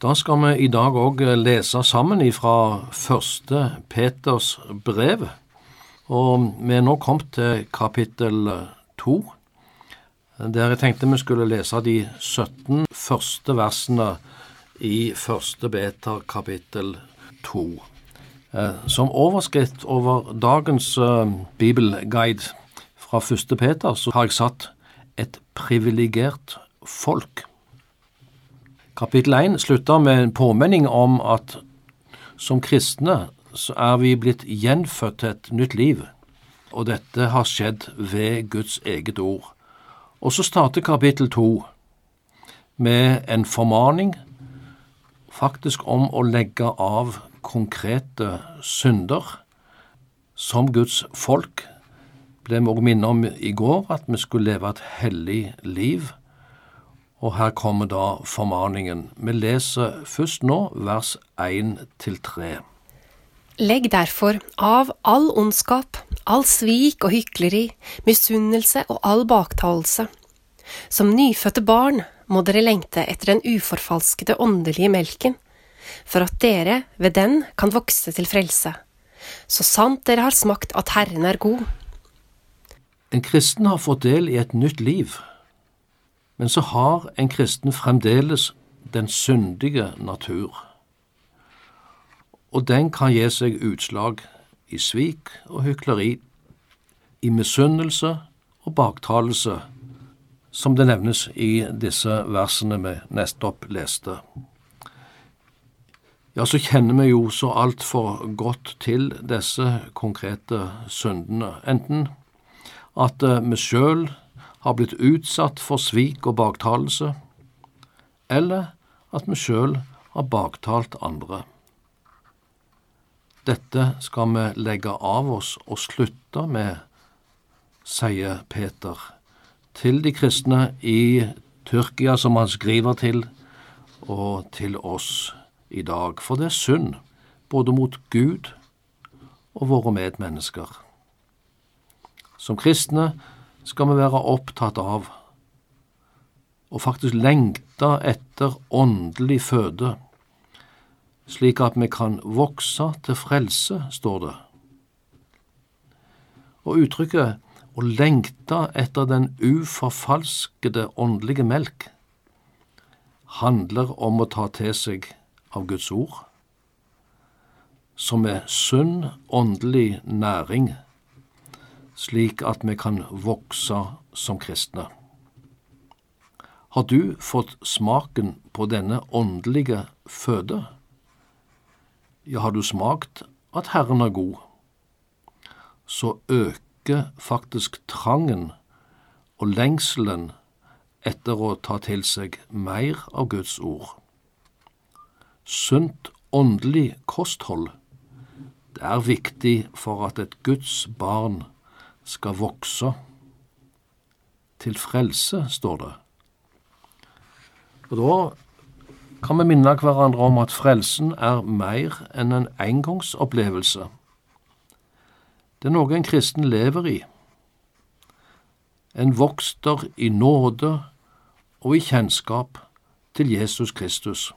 Da skal vi i dag òg lese sammen ifra første Peters brev. Og vi er nå kommet til kapittel to, der jeg tenkte vi skulle lese de 17 første versene i første Peter kapittel to. Eh, som overskrift over dagens eh, bibelguide fra første Peter, så har jeg satt et privilegert folk. Kapittel 1 slutter med en påminning om at som kristne så er vi blitt gjenfødt til et nytt liv, og dette har skjedd ved Guds eget ord. Og så starter kapittel 2 med en formaning faktisk om å legge av konkrete synder. Som Guds folk ble vi også minnet om i går at vi skulle leve et hellig liv og her kommer da formaningen. Vi leser først nå vers 1-3. Legg derfor av all ondskap, all svik og hykleri, misunnelse og all baktalelse. Som nyfødte barn må dere lengte etter den uforfalskede åndelige melken, for at dere ved den kan vokse til frelse. Så sant dere har smakt at Herren er god. En kristen har fått del i et nytt liv men så har en kristen fremdeles den syndige natur. Og den kan gi seg utslag i svik og hykleri, i misunnelse og baktalelse, som det nevnes i disse versene vi nettopp leste. Ja, så kjenner vi jo så altfor godt til disse konkrete syndene, enten at eh, vi sjøl har blitt utsatt for svik og baktalelse, eller at vi sjøl har baktalt andre. Dette skal vi legge av oss og slutte med, sier Peter til de kristne i Tyrkia som han skriver til, og til oss i dag. For det er synd både mot Gud og våre medmennesker. Som kristne skal vi være opptatt av og faktisk lengte etter åndelig føde, slik at vi kan vokse til frelse, står det. Og uttrykket å lengte etter den uforfalskede åndelige melk handler om å ta til seg av Guds ord, som er sunn åndelig næring slik at vi kan vokse som kristne. Har du fått smaken på denne åndelige føde? Ja, har du smakt at Herren er god? Så øker faktisk trangen og lengselen etter å ta til seg mer av Guds ord. Sunt åndelig kosthold det er viktig for at et Guds barn skal vokse. Til frelse, står det. Og da kan vi minne hverandre om at frelsen er mer enn en engangsopplevelse. Det er noe en kristen lever i. En vokster i nåde og i kjennskap til Jesus Kristus,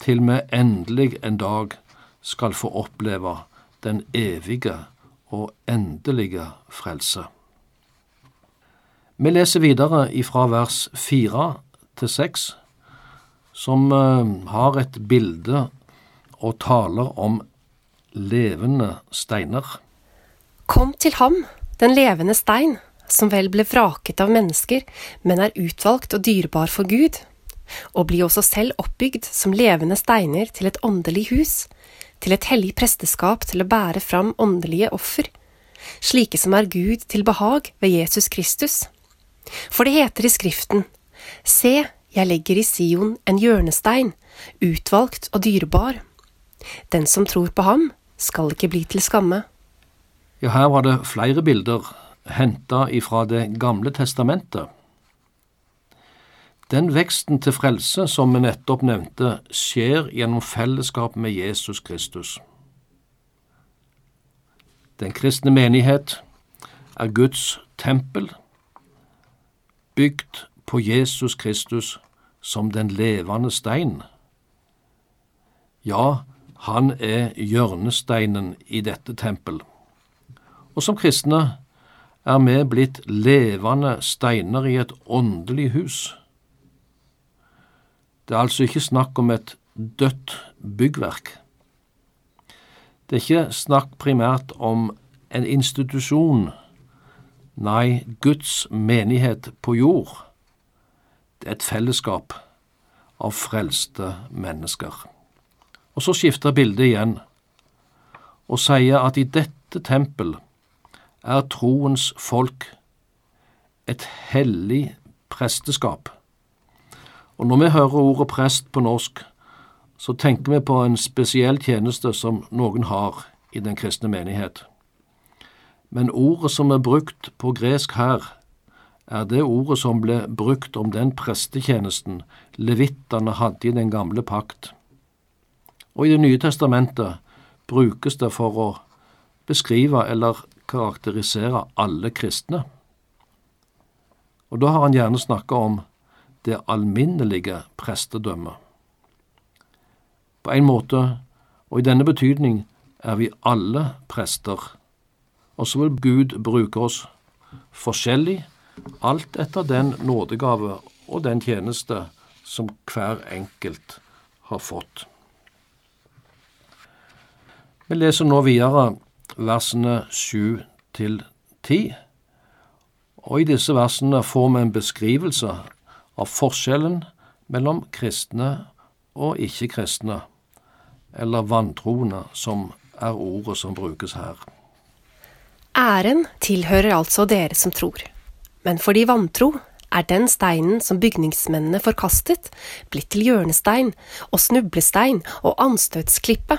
til vi endelig en dag skal få oppleve den evige og endelige frelse. Vi leser videre ifra vers fire til seks, som eh, har et bilde og taler om levende steiner. Kom til ham, den levende stein, som vel ble vraket av mennesker, men er utvalgt og dyrebar for Gud, og bli også selv oppbygd som levende steiner til et åndelig hus, til et hellig presteskap til å bære fram åndelige offer, slike som er Gud til behag ved Jesus Kristus. For det heter i Skriften, Se, jeg legger i Sion en hjørnestein, utvalgt og dyrebar. Den som tror på ham, skal ikke bli til skamme. Ja, her var det flere bilder henta ifra Det gamle testamentet. Den veksten til frelse som vi nettopp nevnte, skjer gjennom fellesskap med Jesus Kristus. Den kristne menighet er Guds tempel, bygd på Jesus Kristus som den levende stein. Ja, han er hjørnesteinen i dette tempel. Og som kristne er vi blitt levende steiner i et åndelig hus. Det er altså ikke snakk om et dødt byggverk. Det er ikke snakk primært om en institusjon, nei, Guds menighet på jord. Det er et fellesskap av frelste mennesker. Og så skifter bildet igjen og sier at i dette tempel er troens folk et hellig presteskap. Og når vi hører ordet prest på norsk, så tenker vi på en spesiell tjeneste som noen har i den kristne menighet. Men ordet som er brukt på gresk her, er det ordet som ble brukt om den prestetjenesten levittene hadde i den gamle pakt. Og i Det nye testamentet brukes det for å beskrive eller karakterisere alle kristne. Og da har han gjerne snakka om det alminnelige prestedømmet. På en måte, og i denne betydning, er vi alle prester, og så vil Gud bruke oss forskjellig, alt etter den nådegave og den tjeneste som hver enkelt har fått. Vi leser nå videre versene sju til ti. Og i disse versene får vi en beskrivelse av forskjellen mellom kristne og ikke-kristne, eller vantroende, som er ordet som brukes her. Æren tilhører altså dere som tror, men for de vantro er den steinen som bygningsmennene forkastet, blitt til hjørnestein og snublestein og anstøtsklippe.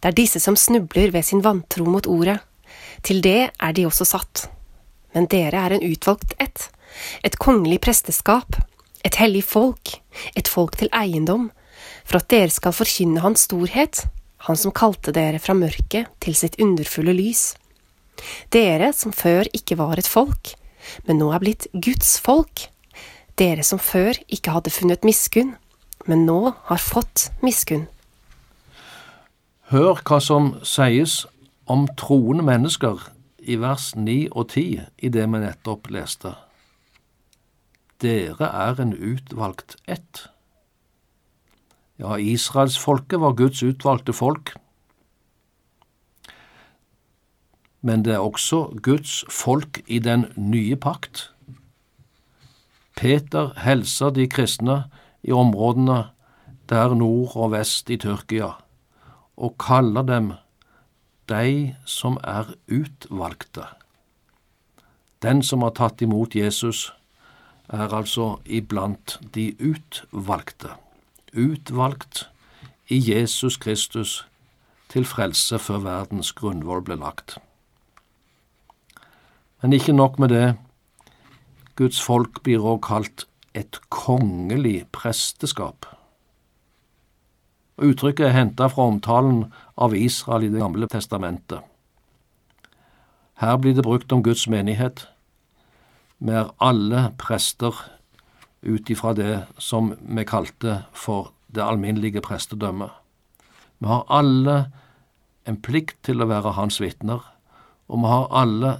Det er disse som snubler ved sin vantro mot ordet. Til det er de også satt. Men dere er en utvalgt ett, et kongelig presteskap, et hellig folk, et folk til eiendom, for at dere skal forkynne Hans storhet, Han som kalte dere fra mørket til sitt underfulle lys. Dere som før ikke var et folk, men nå er blitt Guds folk. Dere som før ikke hadde funnet miskunn, men nå har fått miskunn. Hør hva som sies om troende mennesker i vers 9 og 10 i det vi nettopp leste. Dere er en utvalgt ett. Ja, israelsfolket var Guds utvalgte folk. Men det er også Guds folk i den nye pakt. Peter helser de kristne i områdene der nord og vest i Tyrkia og kaller dem de som er utvalgte. Den som har tatt imot Jesus, er altså iblant de utvalgte, utvalgt i Jesus Kristus til frelse før verdens grunnvoll ble lagt. Men ikke nok med det, Guds folk blir òg kalt et kongelig presteskap. Uttrykket er henta fra omtalen av Israel i Det gamle testamentet. Her blir det brukt om Guds menighet. Vi er alle prester ut ifra det som vi kalte for det alminnelige prestedømmet. Vi har alle en plikt til å være hans vitner, og vi har alle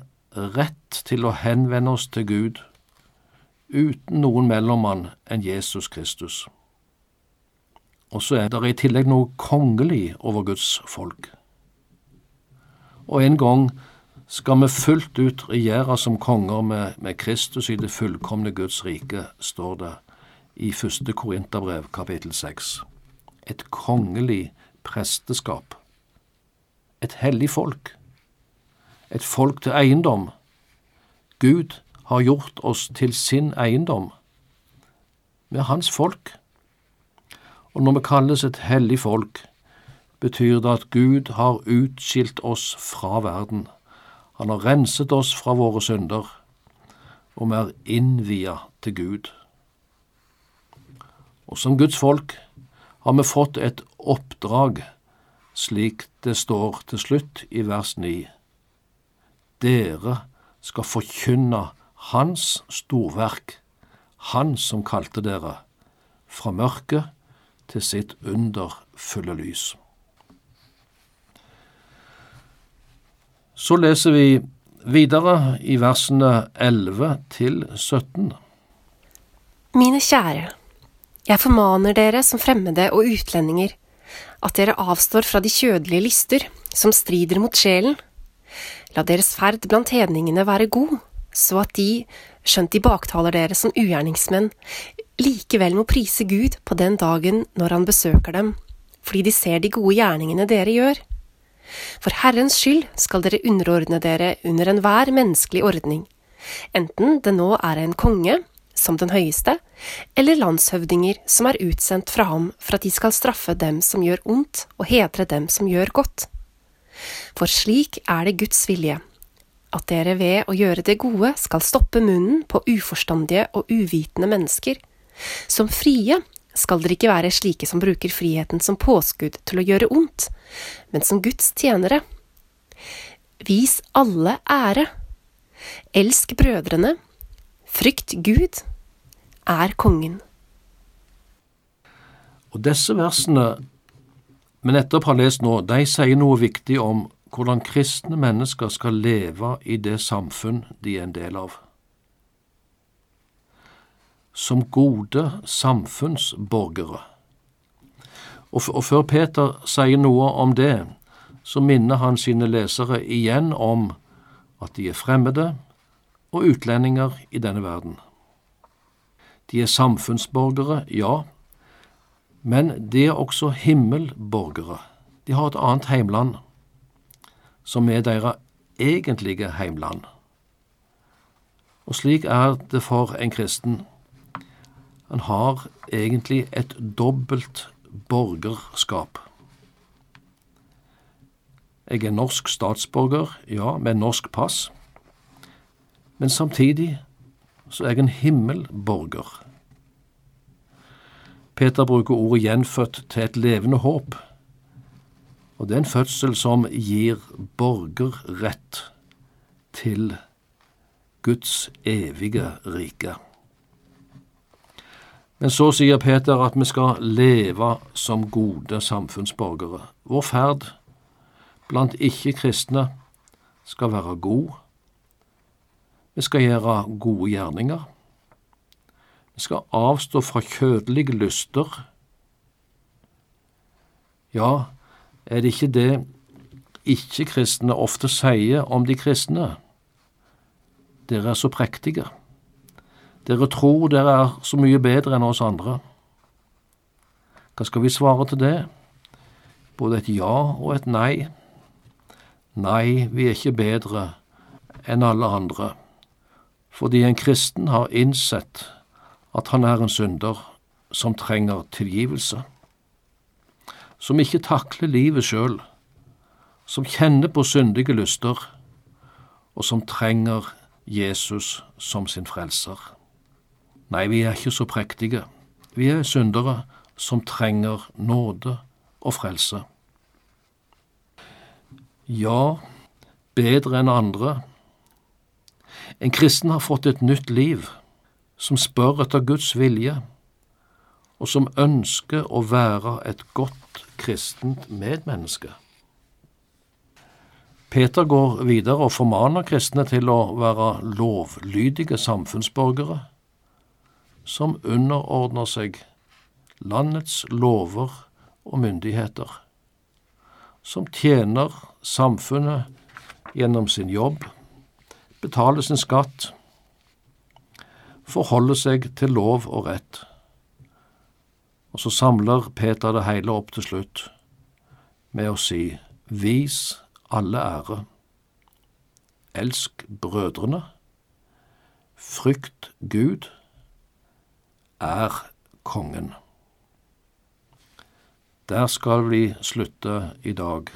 rett til å henvende oss til Gud uten noen mellommann enn Jesus Kristus. Og så er det i tillegg noe kongelig over Guds folk. Og en gang skal vi fullt ut regjere som konger med, med Kristus i det fullkomne Guds rike, står det i første Korinterbrev kapittel seks. Et kongelig presteskap. Et hellig folk. Et folk til eiendom. Gud har gjort oss til sin eiendom. Vi er hans folk. Og når vi kalles et hellig folk, betyr det at Gud har utskilt oss fra verden. Han har renset oss fra våre synder, og vi er innvia til Gud. Og som Guds folk har vi fått et oppdrag, slik det står til slutt i vers 9. Dere skal forkynne Hans storverk, Han som kalte dere fra mørket til sitt underfulle lys. Så leser vi videre i versene 11 til 17. Mine kjære, jeg formaner dere som fremmede og utlendinger, at dere avstår fra de kjødelige lyster som strider mot sjelen. La deres ferd blant hedningene være god, så at de, skjønt de baktaler dere som ugjerningsmenn, likevel må prise Gud på den dagen når han besøker dem, fordi de ser de gode gjerningene dere gjør. For Herrens skyld skal dere underordne dere under enhver menneskelig ordning, enten det nå er en konge, som den høyeste, eller landshøvdinger som er utsendt fra ham for at de skal straffe dem som gjør ondt, og hedre dem som gjør godt. For slik er det Guds vilje, at dere ved å gjøre det gode skal stoppe munnen på uforstandige og uvitende mennesker. Som frie skal dere ikke være slike som bruker friheten som påskudd til å gjøre ondt, men som Guds tjenere. Vis alle ære. Elsk brødrene. Frykt Gud. Er kongen. Og disse versene vi nettopp har lest nå, de sier noe viktig om hvordan kristne mennesker skal leve i det samfunn de er en del av som gode samfunnsborgere. Og, og før Peter sier noe om det, så minner han sine lesere igjen om at de er fremmede og utlendinger i denne verden. De er samfunnsborgere, ja, men de er også himmelborgere. De har et annet heimland, som er deres egentlige heimland. Og slik er det for en kristen. Han har egentlig et dobbelt borgerskap. Jeg er norsk statsborger, ja, med norsk pass, men samtidig så er jeg en himmelborger. Peter bruker ordet gjenfødt til et levende håp, og det er en fødsel som gir borgerrett til Guds evige rike. Men så sier Peter at vi skal leve som gode samfunnsborgere. Vår ferd blant ikke-kristne skal være god. Vi skal gjøre gode gjerninger. Vi skal avstå fra kjødelige lyster. Ja, er det ikke det ikke-kristne ofte sier om de kristne? Dere er så prektige. Dere tror dere er så mye bedre enn oss andre. Hva skal vi svare til det? Både et ja og et nei. Nei, vi er ikke bedre enn alle andre, fordi en kristen har innsett at han er en synder som trenger tilgivelse, som ikke takler livet sjøl, som kjenner på syndige lyster, og som trenger Jesus som sin frelser. Nei, vi er ikke så prektige. Vi er syndere som trenger nåde og frelse. Ja, bedre enn andre. En kristen har fått et nytt liv, som spør etter Guds vilje, og som ønsker å være et godt kristent medmenneske. Peter går videre og formaner kristne til å være lovlydige samfunnsborgere som underordner seg landets lover og myndigheter, som tjener samfunnet gjennom sin jobb, betaler sin skatt, forholder seg til lov og rett. Og så samler Peter det hele opp til slutt med å si vis alle ære. Elsk brødrene. Frykt Gud er kongen. Der skal vi slutte i dag.